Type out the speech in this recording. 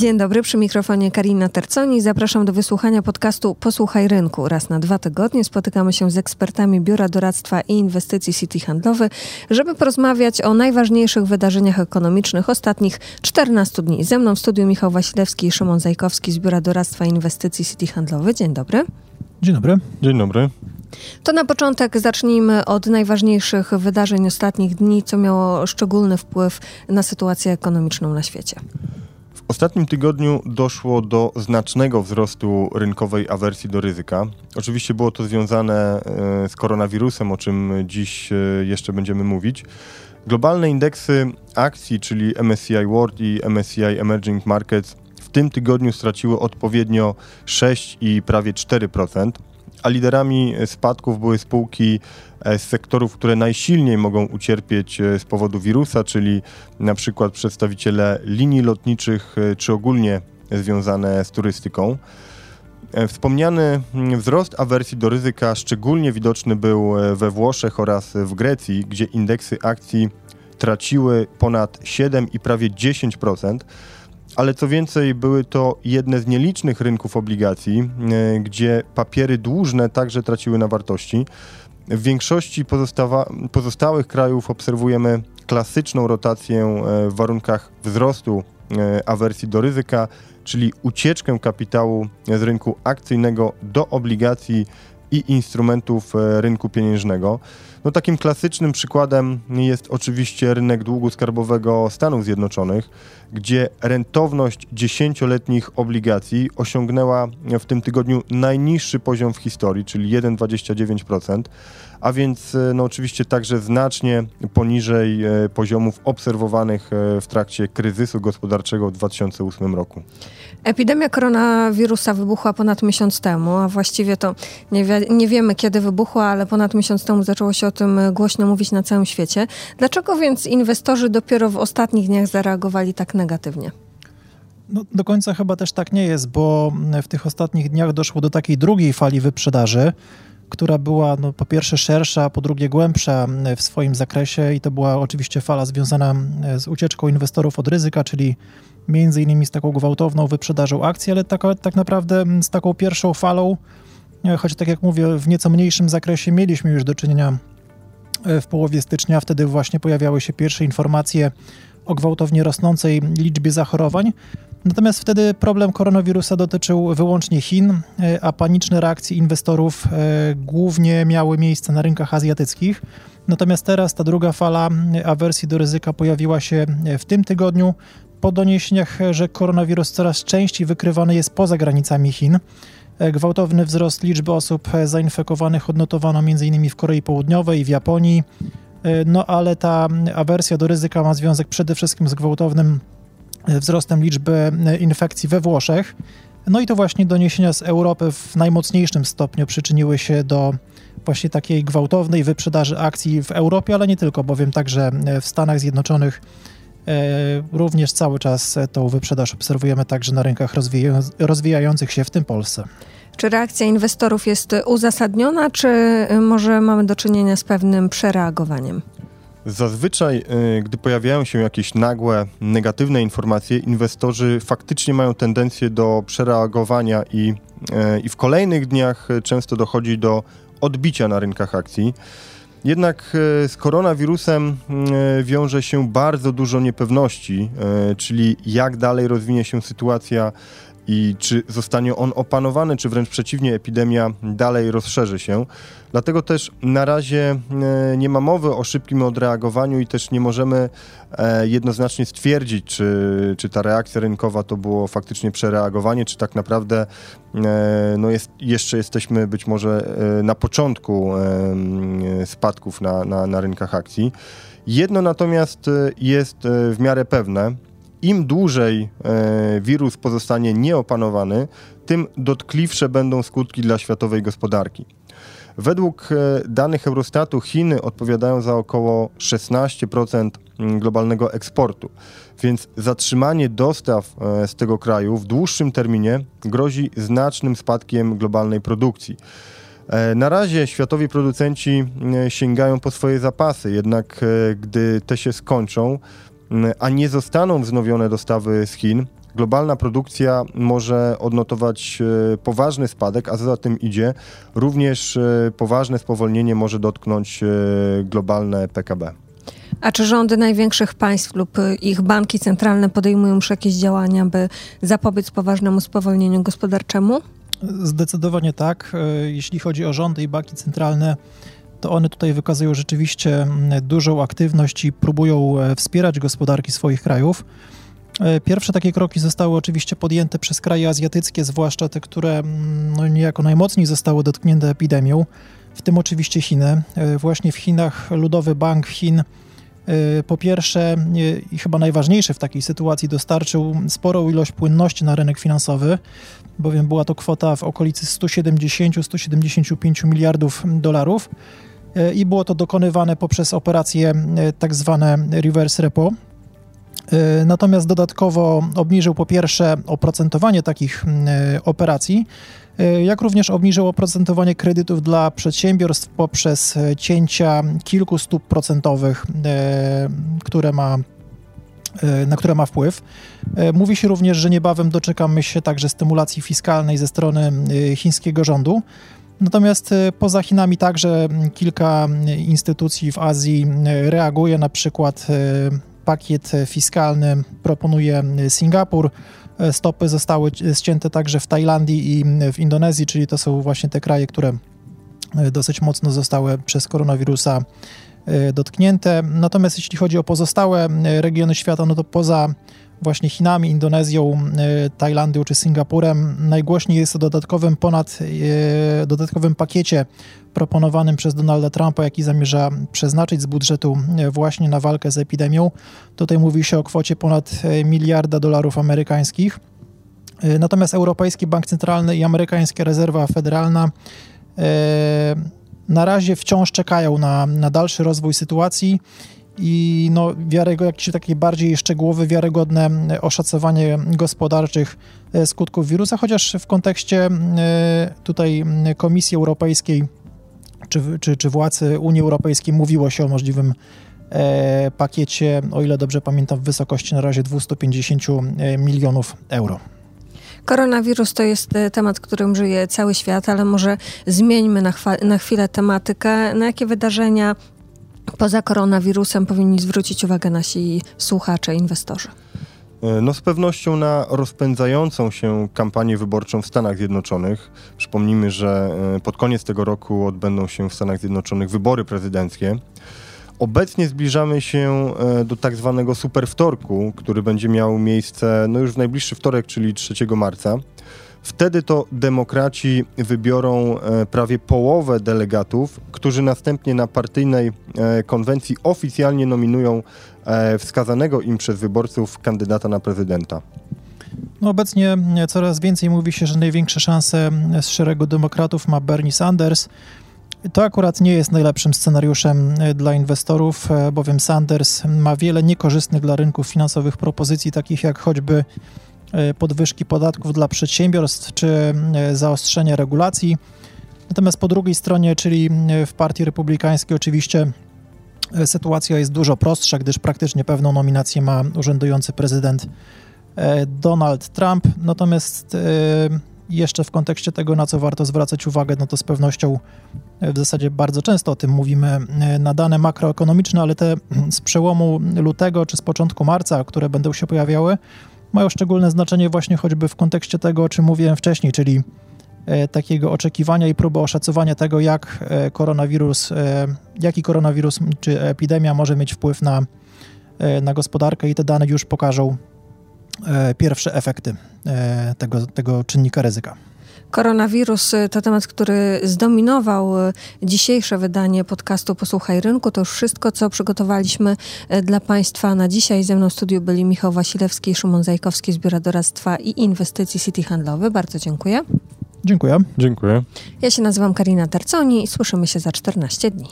Dzień dobry, przy mikrofonie Karina Terconi. Zapraszam do wysłuchania podcastu Posłuchaj Rynku. Raz na dwa tygodnie spotykamy się z ekspertami Biura Doradztwa i Inwestycji City Handlowy, żeby porozmawiać o najważniejszych wydarzeniach ekonomicznych ostatnich 14 dni. Ze mną w studiu Michał Wasilewski i Szymon Zajkowski z Biura Doradztwa i Inwestycji City Handlowy. Dzień dobry. Dzień dobry. Dzień dobry. To na początek zacznijmy od najważniejszych wydarzeń ostatnich dni, co miało szczególny wpływ na sytuację ekonomiczną na świecie. Ostatnim tygodniu doszło do znacznego wzrostu rynkowej awersji do ryzyka. Oczywiście było to związane e, z koronawirusem, o czym dziś e, jeszcze będziemy mówić. Globalne indeksy akcji, czyli MSCI World i MSCI Emerging Markets, w tym tygodniu straciły odpowiednio 6 i prawie 4% a liderami spadków były spółki e, z sektorów, które najsilniej mogą ucierpieć e, z powodu wirusa, czyli na przykład przedstawiciele linii lotniczych e, czy ogólnie związane z turystyką. Wspomniany mm, wzrost awersji do ryzyka szczególnie widoczny był we Włoszech oraz w Grecji, gdzie indeksy akcji traciły ponad 7 i prawie 10% ale co więcej, były to jedne z nielicznych rynków obligacji, e, gdzie papiery dłużne także traciły na wartości. W większości pozostałych krajów obserwujemy klasyczną rotację e, w warunkach wzrostu e, awersji do ryzyka, czyli ucieczkę kapitału z rynku akcyjnego do obligacji i instrumentów rynku pieniężnego. No, takim klasycznym przykładem jest oczywiście rynek długu skarbowego Stanów Zjednoczonych, gdzie rentowność dziesięcioletnich obligacji osiągnęła w tym tygodniu najniższy poziom w historii, czyli 1,29%, a więc e, no, oczywiście także znacznie poniżej e, poziomów obserwowanych e, w trakcie kryzysu gospodarczego w 2008 roku. Epidemia koronawirusa wybuchła ponad miesiąc temu, a właściwie to nie, wie, nie wiemy kiedy wybuchła, ale ponad miesiąc temu zaczęło się o tym głośno mówić na całym świecie. Dlaczego więc inwestorzy dopiero w ostatnich dniach zareagowali tak negatywnie? No, do końca chyba też tak nie jest, bo w tych ostatnich dniach doszło do takiej drugiej fali wyprzedaży, która była no, po pierwsze szersza, po drugie głębsza w swoim zakresie i to była oczywiście fala związana z ucieczką inwestorów od ryzyka, czyli między innymi z taką gwałtowną wyprzedażą akcji, ale tak, tak naprawdę z taką pierwszą falą, choć tak jak mówię, w nieco mniejszym zakresie mieliśmy już do czynienia e, w połowie stycznia, wtedy właśnie pojawiały się pierwsze informacje o gwałtownie rosnącej liczbie zachorowań. Natomiast wtedy problem koronawirusa dotyczył wyłącznie Chin, e, a paniczne reakcje inwestorów e, głównie miały miejsce na rynkach azjatyckich. Natomiast teraz ta druga fala awersji do ryzyka pojawiła się w tym tygodniu po doniesieniach, że koronawirus coraz częściej wykrywany jest poza granicami Chin. E, gwałtowny wzrost liczby osób zainfekowanych odnotowano m.in. w Korei Południowej i w Japonii. No ale ta awersja do ryzyka ma związek przede wszystkim z gwałtownym wzrostem liczby infekcji we Włoszech. No i to właśnie doniesienia z Europy w najmocniejszym stopniu przyczyniły się do właśnie takiej gwałtownej wyprzedaży akcji w Europie, ale nie tylko, bowiem także w Stanach Zjednoczonych e, również cały czas tą wyprzedaż obserwujemy także na rynkach rozwijających się, w tym Polsce. Czy reakcja inwestorów jest uzasadniona, czy może mamy do czynienia z pewnym przereagowaniem? Zazwyczaj, y, gdy pojawiają się jakieś nagłe, negatywne informacje, inwestorzy faktycznie mają tendencję do przereagowania i, y, i w kolejnych dniach często dochodzi do odbicia na rynkach akcji. Jednak y, z koronawirusem wiąże się bardzo dużo niepewności, czyli jak dalej rozwinie się sytuacja i czy zostanie on opanowany, czy wręcz przeciwnie, epidemia dalej rozszerzy się. Dlatego też na razie e, nie ma mowy o szybkim odreagowaniu i też nie możemy e, jednoznacznie stwierdzić, czy, czy ta reakcja rynkowa to było faktycznie przereagowanie, czy tak naprawdę e, no jest, jeszcze jesteśmy być może na początku spadków na, na, na rynkach akcji. Jedno natomiast jest w miarę pewne, im dłużej e, wirus pozostanie nieopanowany, tym dotkliwsze będą skutki dla światowej gospodarki. Według e, danych Eurostatu Chiny odpowiadają za około 16% mm, globalnego eksportu, więc zatrzymanie dostaw e, z tego kraju w dłuższym terminie grozi znacznym spadkiem globalnej produkcji. Na razie światowi producenci sięgają po swoje zapasy, jednak gdy te się skończą, a nie zostaną wznowione dostawy z Chin, globalna produkcja może odnotować e, poważny spadek, a za tym idzie również e, poważne spowolnienie może dotknąć e, globalne PKB. A czy rządy największych państw lub ich banki centralne podejmują już jakieś działania, by zapobiec poważnemu spowolnieniu gospodarczemu? Zdecydowanie tak. Jeśli chodzi o rządy i banki centralne, to one tutaj wykazują rzeczywiście dużą aktywność i próbują wspierać gospodarki swoich krajów. E, pierwsze takie kroki zostały oczywiście podjęte przez kraje azjatyckie, zwłaszcza te, które mm, no, niejako najmocniej zostały dotknięte epidemią, w tym oczywiście Chiny. E, właśnie w Chinach Ludowy Bank Chin e, po pierwsze i chyba najważniejsze w takiej sytuacji dostarczył sporą ilość płynności na rynek finansowy, bowiem była to kwota w okolicy 170-175 miliardów dolarów i było to dokonywane poprzez operacje tak zwane reverse repo, E, natomiast dodatkowo obniżył po pierwsze oprocentowanie takich e, operacji, e, jak również obniżył oprocentowanie kredytów dla przedsiębiorstw poprzez cięcia kilku stóp procentowych, które ma na które ma wpływ. Mówi się również, że niebawem doczekamy się także stymulacji fiskalnej ze strony chińskiego rządu. Natomiast poza Chinami także kilka instytucji w Azji reaguje, na przykład pakiet fiskalny proponuje Singapur. Stopy zostały ścięte także w Tajlandii i w Indonezji, czyli to są właśnie te kraje, które dosyć mocno zostały przez koronawirusa e, dotknięte. Natomiast jeśli chodzi o pozostałe regiony świata, no to poza właśnie Chinami, Indonezją, e, Tajlandią czy Singapurem. Najgłośniej jest o dodatkowym ponad e, dodatkowym pakiecie proponowanym przez Donalda Trumpa, jaki zamierza przeznaczyć z budżetu e, właśnie na walkę z epidemią. Tutaj mówi się o kwocie ponad miliarda dolarów amerykańskich. Natomiast Europejski Bank Centralny i Amerykańska Rezerwa Federalna na razie wciąż czekają na, na dalszy rozwój sytuacji i no, wiarego, jakieś takie bardziej szczegółowe, wiarygodne oszacowanie gospodarczych e, skutków wirusa, chociaż w kontekście e, tutaj Komisji Europejskiej czy, czy, czy władzy Unii Europejskiej mówiło się o możliwym e, pakiecie, o ile dobrze pamiętam, w wysokości na razie 250 milionów euro. Koronawirus to jest temat, którym żyje cały świat, ale może zmieńmy na, na chwilę tematykę. Na jakie wydarzenia poza koronawirusem powinni zwrócić uwagę nasi słuchacze, inwestorzy? E, no z pewnością na rozpędzającą się kampanię wyborczą w Stanach Zjednoczonych. Przypomnijmy, że e, pod koniec tego roku odbędą się w Stanach Zjednoczonych wybory prezydenckie. Obecnie zbliżamy się e, do tak zwanego superwtorku, który będzie miał miejsce no już w najbliższy wtorek, czyli 3 marca. Wtedy to demokraci wybiorą e, prawie połowę delegatów, którzy następnie na partyjnej e, konwencji oficjalnie nominują wskazanego im przez wyborców kandydata na prezydenta. No obecnie coraz więcej mówi się, że największe szanse z szeregu demokratów ma Bernie Sanders. To akurat nie jest najlepszym scenariuszem dla inwestorów, bowiem Sanders ma wiele niekorzystnych dla rynków finansowych propozycji, takich jak choćby E, podwyżki podatków dla przedsiębiorstw czy e, zaostrzenie regulacji. Natomiast po drugiej stronie, czyli e, w Partii Republikańskiej, oczywiście sytuacja jest dużo prostsza, gdyż praktycznie pewną nominację ma urzędujący prezydent Donald Trump. Natomiast jeszcze w kontekście tego, na co warto zwracać uwagę, no to z pewnością w zasadzie bardzo często o tym mówimy, na dane makroekonomiczne, ale te z przełomu lutego czy z początku marca, które będą się pojawiały, mają szczególne znaczenie właśnie choćby w kontekście tego, o czym mówiłem wcześniej, czyli e, takiego oczekiwania i próby oszacowania tego, jak e, koronawirus, e, jaki koronawirus czy epidemia może mieć wpływ na, na gospodarkę i te dane już pokażą pierwsze efekty tego, tego czynnika ryzyka. Koronawirus to temat, który zdominował y, dzisiejsze wydanie podcastu Posłuchaj Rynku. To już wszystko, co przygotowaliśmy dla Państwa na dzisiaj. Ze mną w studiu byli Michał Wasilewski i Szymon Zajkowski z Biura Doradztwa i Inwestycji City Handlowy. Bardzo dziękuję. Dziękuję. Dziękuję. Ja się nazywam Karina Terconi i słyszymy się za 14 dni.